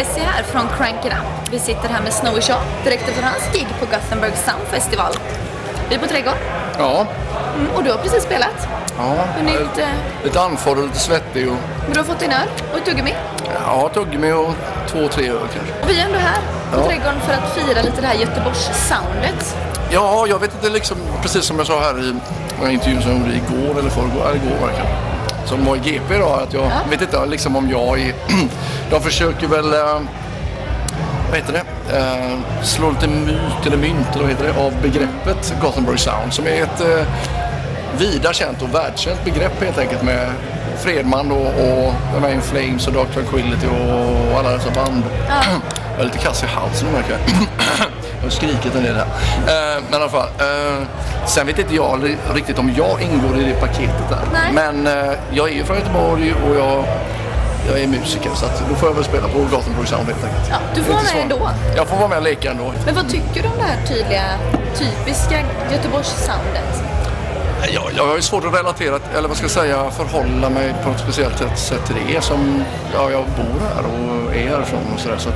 Tessie här från Crank It Up. Vi sitter här med Snowy Shaw direkt efter hans gig på Gothenburg Sound Festival. Vi är på Trädgården Ja, mm, och du har precis spelat. ja. Hunnit, eh, Lite andfådd och lite svettig och men du har fått din öl och ett tuggummi. ja, tuggummi och två, tre öl kanske. Vi är ändå här på Ja. Trädgården för att fira lite det här Göteborgs-soundet. Ja, jag vet inte liksom, precis som jag sa här i en intervju som jag gjorde igår eller förrgår, igår verkligen. Som GP idag, att jag Ja. vet inte liksom om jag är, de försöker väl, eh, vad heter det, eh, slå lite myt eller mynt eller vad heter det, av begreppet Gothenburg Sound som är ett eh, vida känt och världskänt begrepp helt enkelt med Fredman och, och The Main Flames och Dark Tranquility och alla dessa band. Jag är lite kass i halsen märker jag. Jag har skrikit en del här. Eh, men i alla fall. Eh, sen vet inte jag riktigt om jag ingår i det paketet där. Nej. Men eh, jag är ju från Göteborg och jag, jag är musiker så att då får jag väl spela på Gothenburg Sound helt enkelt. Ja, du får vara med ändå. Jag får vara med och leka ändå. Men vad tycker du om det här tydliga, typiska Göteborgs-soundet? Jag, jag har ju svårt att relatera, eller vad ska jag säga, förhålla mig på något speciellt sätt- till det som, ja, jag bor här och är härifrån och sådär. Så att,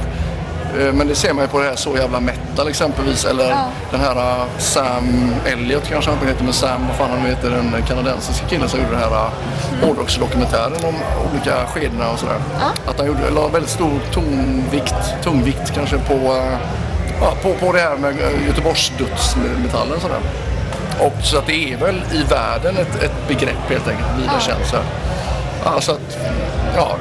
men det ser man ju på det här Så jävla metal exempelvis eller Ja. den här eh, Sam Elliot kanske han heter, men Sam, vad fan han heter, den kanadensiska killen som gjorde den här mm. hårdrocksdokumentären om olika skedena och sådär. Ja. Att han gjorde, la väldigt stor tonvikt, tungvikt kanske på, eh, ja, på, på det här med eh, Göteborgsdödsmetallen sådär. Och så att det är väl i världen ett, ett begrepp helt enkelt, vida Ja. här. Alltså att, ja,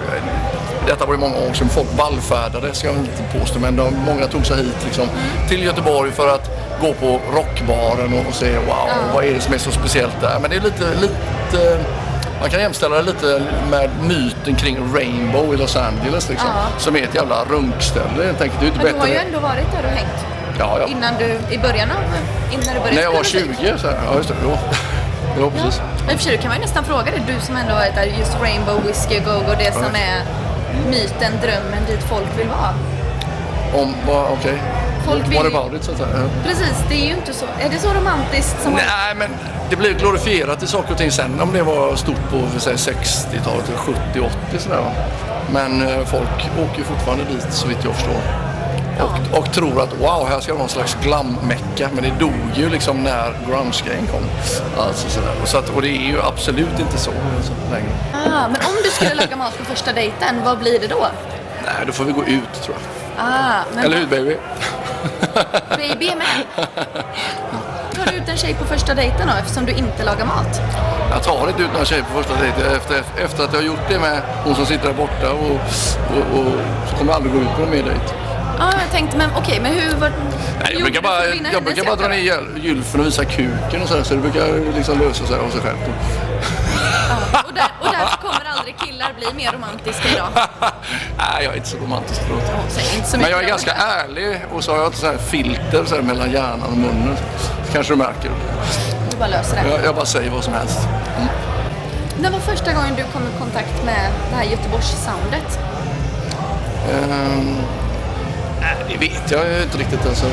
detta var ju många år sedan folk vallfärdade, ska jag inte påstå, men de, många tog sig hit liksom, till Göteborg för att gå på rockbaren och, och se wow, vad är det som är så speciellt där? Men det är lite, lite man kan jämställa det lite med myten kring Rainbow i Los Angeles liksom, Ja. som är ett jävla runkställe helt enkelt. Det är inte Men du har ju bättre. ändå varit där och hängt. Ja, ja. Innan du, i början av, innan du började När jag var spela musik. 20 så här, ja just det, då. Ja, precis. Men i och för sig, då kan man ju nästan fråga dig, du som ändå varit där, just Rainbow, Whiskey Go Go, det som är myten, drömmen dit folk vill vara. Om, vad, okej. Folk vill What about it så att säga. Ja. Precis, det är ju inte så, är det så romantiskt som Nej, men det blir glorifierat i saker och ting sen om det var stort på för säg, 60-talet, 70, 80 sådär. va. Men eh, folk åker ju fortfarande dit så vitt jag förstår. Och, och tror att wow, här ska det vara någon slags glam-mecka. Men det dog ju liksom när grunge-grejen kom. Alltså sådär. Och, så att, och det är ju absolut inte så alltså, längre. Ah, men om du skulle laga mat på första dejten, vad blir det då? Nej, då får vi gå ut tror jag. Ah, men Eller hur baby? baby med. Tar du ut en tjej på första dejten då, eftersom du inte lagar mat? Jag tar inte ut några tjejer på första dejten efter, efter att jag har gjort det med hon som sitter där borta och, och, och så kommer jag aldrig gå ut på någon mer dejt. Ja, jag tänkte, men okej, men hur var Nej, jag brukar bara, jag brukar bara dra ner gylfen och visa kuken och sådär så det brukar liksom lösa sig av sig självt. Ja, och, där, och därför kommer aldrig killar bli mer romantiska idag. Nej, jag är inte så romantisk förlåt. Ja, så Men jag är ganska ärlig och så har jag ett sånt här filter så här mellan hjärnan och munnen. Så kanske du märker. Du bara löser det. Jag, jag bara säger vad som helst. När var första gången du kom i kontakt med det här Göteborgs-soundet? Ehm, nej, det vet jag inte riktigt. Alltså,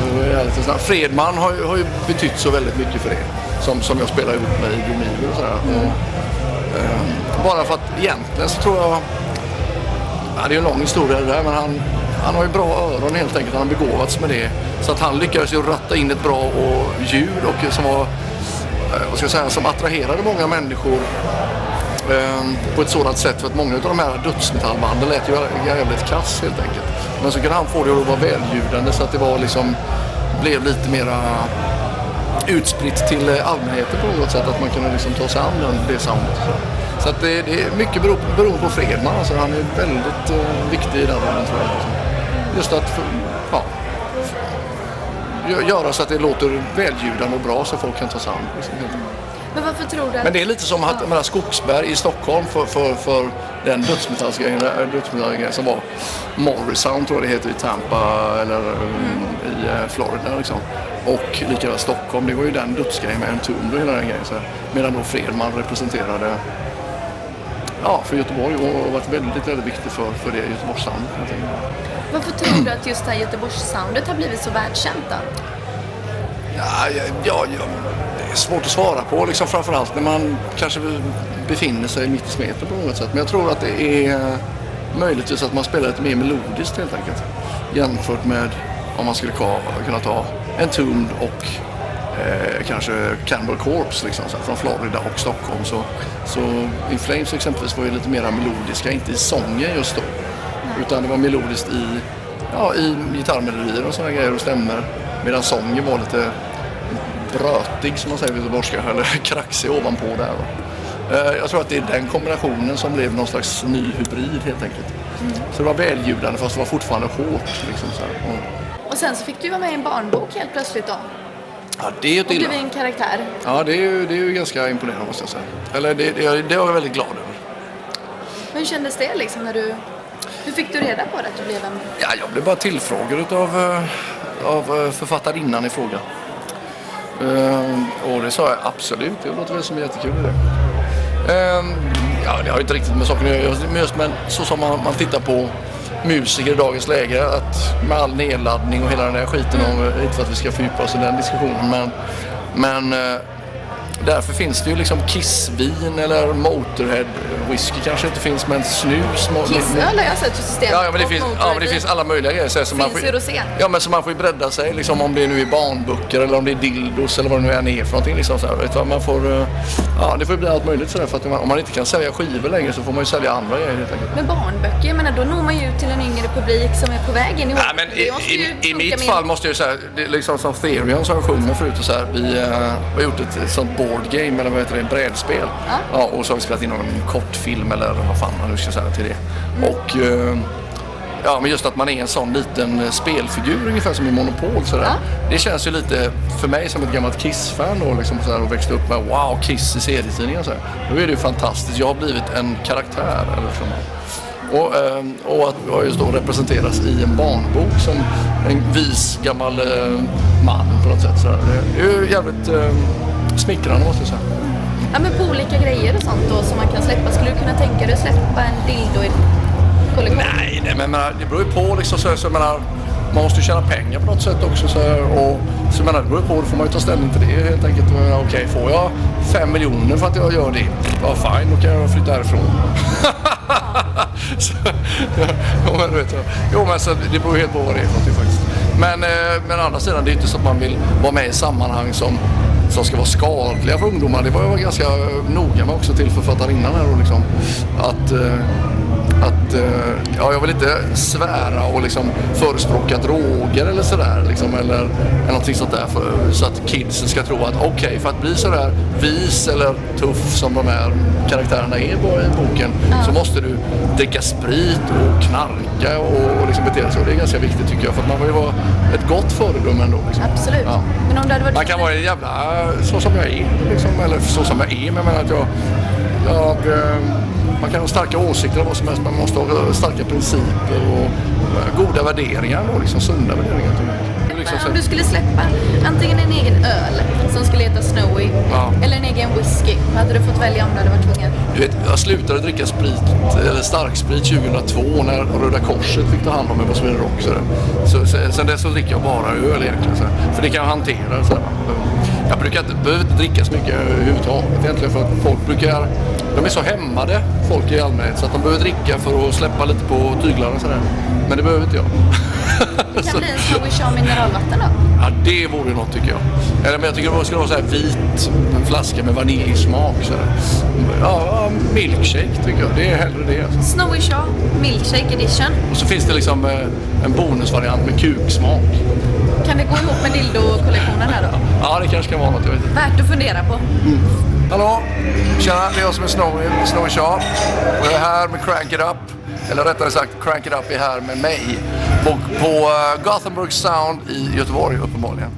och snabbt. Fredman har ju, har ju betytt så väldigt mycket för det. Som, som jag spelar ut med i Domiver och sådär. Och, ehm, bara för att egentligen så tror jag... Ja, det är en lång historia det där men han, han har ju bra öron helt enkelt. Han har begåvats med det. Så att han lyckades ju ratta in ett bra och ljud och som var... eh, Vad ska jag säga? Som attraherade många människor Ehm, på ett sådant sätt för att många av de här dödsmetallbanden lät ju jävligt kass helt enkelt. Men så kunde han få det att vara väljudande så att det var liksom blev lite mera utspritt till eh, allmänheten på något sätt. Att man kunde liksom ta sig an den, det soundet. Så, att det, det är mycket beror, beror på Fredman. Alltså han är väldigt eh, viktig i den rollen tror jag. Liksom. Just att ja, göra så att det låter väljudande och bra så folk kan ta sig an. Liksom, helt enkelt. Men varför tror du att... Men det är lite som att ja. Skogsberg i Stockholm för, för, för den dödsmetallsgrejen dödsmetallsgrejen som var Morrisound tror jag det heter i Tampa eller mm. i eh, Florida liksom. Och likaväl Stockholm, det var ju den dödsgrejen med Entombed och hela den grejen. Så här. Medan då Fredman representerade ja, för Göteborg och varit väldigt, väldigt viktig för, för det Göteborgssound. Varför tror du att just det här Göteborgs-soundet har blivit så världskänt då? Ja, ja, ja, är svårt att svara på liksom framförallt när man kanske befinner sig mitt i smeten på något sätt. Men jag tror att det är möjligtvis att man spelar lite mer melodiskt helt enkelt. Jämfört med om man skulle kunna ta en Entombed och eh, kanske Cannibal Corpse liksom, så här, från Florida och Stockholm. Så, så In Flames exempelvis var ju lite mer melodiska, inte i sången just då. Utan det var melodiskt i, ja, i gitarrmelodier och sådana grejer och stämmer. Medan sången var lite brötig som man säger på göteborgska, eller kraxig ovanpå där. Eh, Jag tror att det är den kombinationen som blev någon slags ny hybrid helt enkelt. Så det var välljudande fast det var fortfarande hårt. Liksom, så här. Och, sen så fick du vara med i en barnbok helt plötsligt då. ja, det är Och är en karaktär. Ja, det är, ju, det är ju ganska imponerande måste jag säga. Eller det, det, det är jag väldigt glad över. Hur kändes det liksom när du... Hur fick du reda på det att du blev en... Ja, jag blev bara tillfrågad av, av eh, författarinnan i fråga. Eh, och det sa jag absolut, det låter väl som en jättekul idé. Eh, ja, det har inte riktigt med saken att göra, men just men så som man, man tittar på musiker i dagens läge, att med all nedladdning och hela den där skiten, om, inte för att vi ska fördjupa oss i den diskussionen, men, men eh, Därför finns det ju liksom Kissvin eller Motorhead whisky kanske inte finns men snus. Kissöl har jag sett i systemet. Ja, ja, men det finns, ja, men det finns alla möjliga grejer. Så här, så man Finns får, rosé. Ja, men så man får ju bredda sig liksom, om det nu är barnböcker eller om det är dildos eller vad det nu än är för någonting. Liksom, så här, vet du, man får, eh, ja, det får ju bli allt möjligt sådär, för att man, om man inte kan sälja skivor längre så får man ju sälja andra grejer helt enkelt. Med barnböcker, jag menar då når man ju ut till en yngre publik som är på väg in i Nej, men i, i, i mitt med- fall måste jag ju säga, liksom som Therion som jag sjunger förut och så här, vi eh, har gjort ett sånt board game eller vad heter det, brädspel. Ja. och så har vi spelat in någon kortfilm eller vad fan man nu ska säga till det. Och eh, ja, men just att man är en sån liten eh, spelfigur ungefär som i Monopol sådär. Ja. Det känns ju lite för mig som ett gammalt Kiss-fan då liksom så här, och växte upp med wow, Kiss i serietidningen så här. Då är det ju fantastiskt. Jag har blivit en karaktär eller så. Och, eh, och att jag just då representeras i en barnbok som en vis gammal man på något sätt. Så. Det är ju jävligt smickrande måste jag säga. Ja men på olika grejer och sånt då som man kan släppa. Skulle du kunna tänka dig att släppa en dildo i kollektion? Nej, nej men menar, det beror ju på liksom. Så, så menar, man måste ju tjäna pengar på något sätt också. Så, och, så menar, det beror ju på, då får man ju ta ställning till det helt enkelt. Okej, får jag fem miljoner för att jag gör det? Ja, fine, då kan jag flytta härifrån. så, ja, men, vet, jag- jo, men så, det beror ju helt på vad det är för någonting faktiskt. Men, eh, men å andra sidan, det är ju inte så att man vill vara med i sammanhang som som ska vara skadliga för ungdomar. Det var jag ganska noga med också till författarinnan här då, liksom. Att, eh, att eh, ja, jag vill inte svära och liksom förespråka droger eller sådär. Liksom, eller, eller någonting sånt där. För, så att kidsen ska tro att okej, för att bli sådär vis eller tuff som de här karaktärerna är i boken så måste du dricka sprit och knarka och, och liksom bete dig så. Det är ganska viktigt tycker jag. För att man vill ju vara ett gott föredöme ändå. Liksom. Absolut. Ja. Men om det hade varit... Man kan vara en jävla så som jag är. Liksom, eller så som jag är. Men jag menar att jag, jag, eh, man kan ha starka åsikter eller vad som helst. Man måste ha starka principer och eh, goda värderingar. Och liksom sunda värderingar. Liksom om du skulle släppa antingen en egen öl som skulle heta Snowy Ja. eller en egen whisky. Vad hade du fått välja om du hade varit tvungen? du vet, jag slutade dricka sprit, eller starksprit 2002 när Röda Korset fick ta hand om mig på Sweden Rock. Så, så, sen- sen dess så dricker jag bara öl egentligen. Så, för det kan jag hantera. Så, jag brukar inte, behöver inte dricka så mycket överhuvudtaget egentligen för att folk brukar, de är så hämmade folk i allmänhet så att de behöver dricka för att släppa lite på tyglarna och sådär. Men det behöver inte jag. Det kan bli en Snowy Shaw mineralvatten då. Ja, det vore något tycker jag. Eller, men jag tycker det skulle vara så här vit en flaska med vaniljsmak. Så här. Ja, ja, milkshake tycker jag. Det är hellre det. Alltså. Snowy Shaw Milkshake Edition. Och så finns det liksom eh, en bonusvariant med kuksmak. Kan det gå ihop med dildo-kollektionen här då? Ja, det kanske kan vara något. Jag vet inte. Värt att fundera på. Hallå! Tjena, det är jag som är Snowy, Snowy Shaw. Och jag är här med Crank It Up. Eller rättare sagt, Crank It Up är här med mig. På, på eh, Gothenburg Sound i Göteborg uppenbarligen.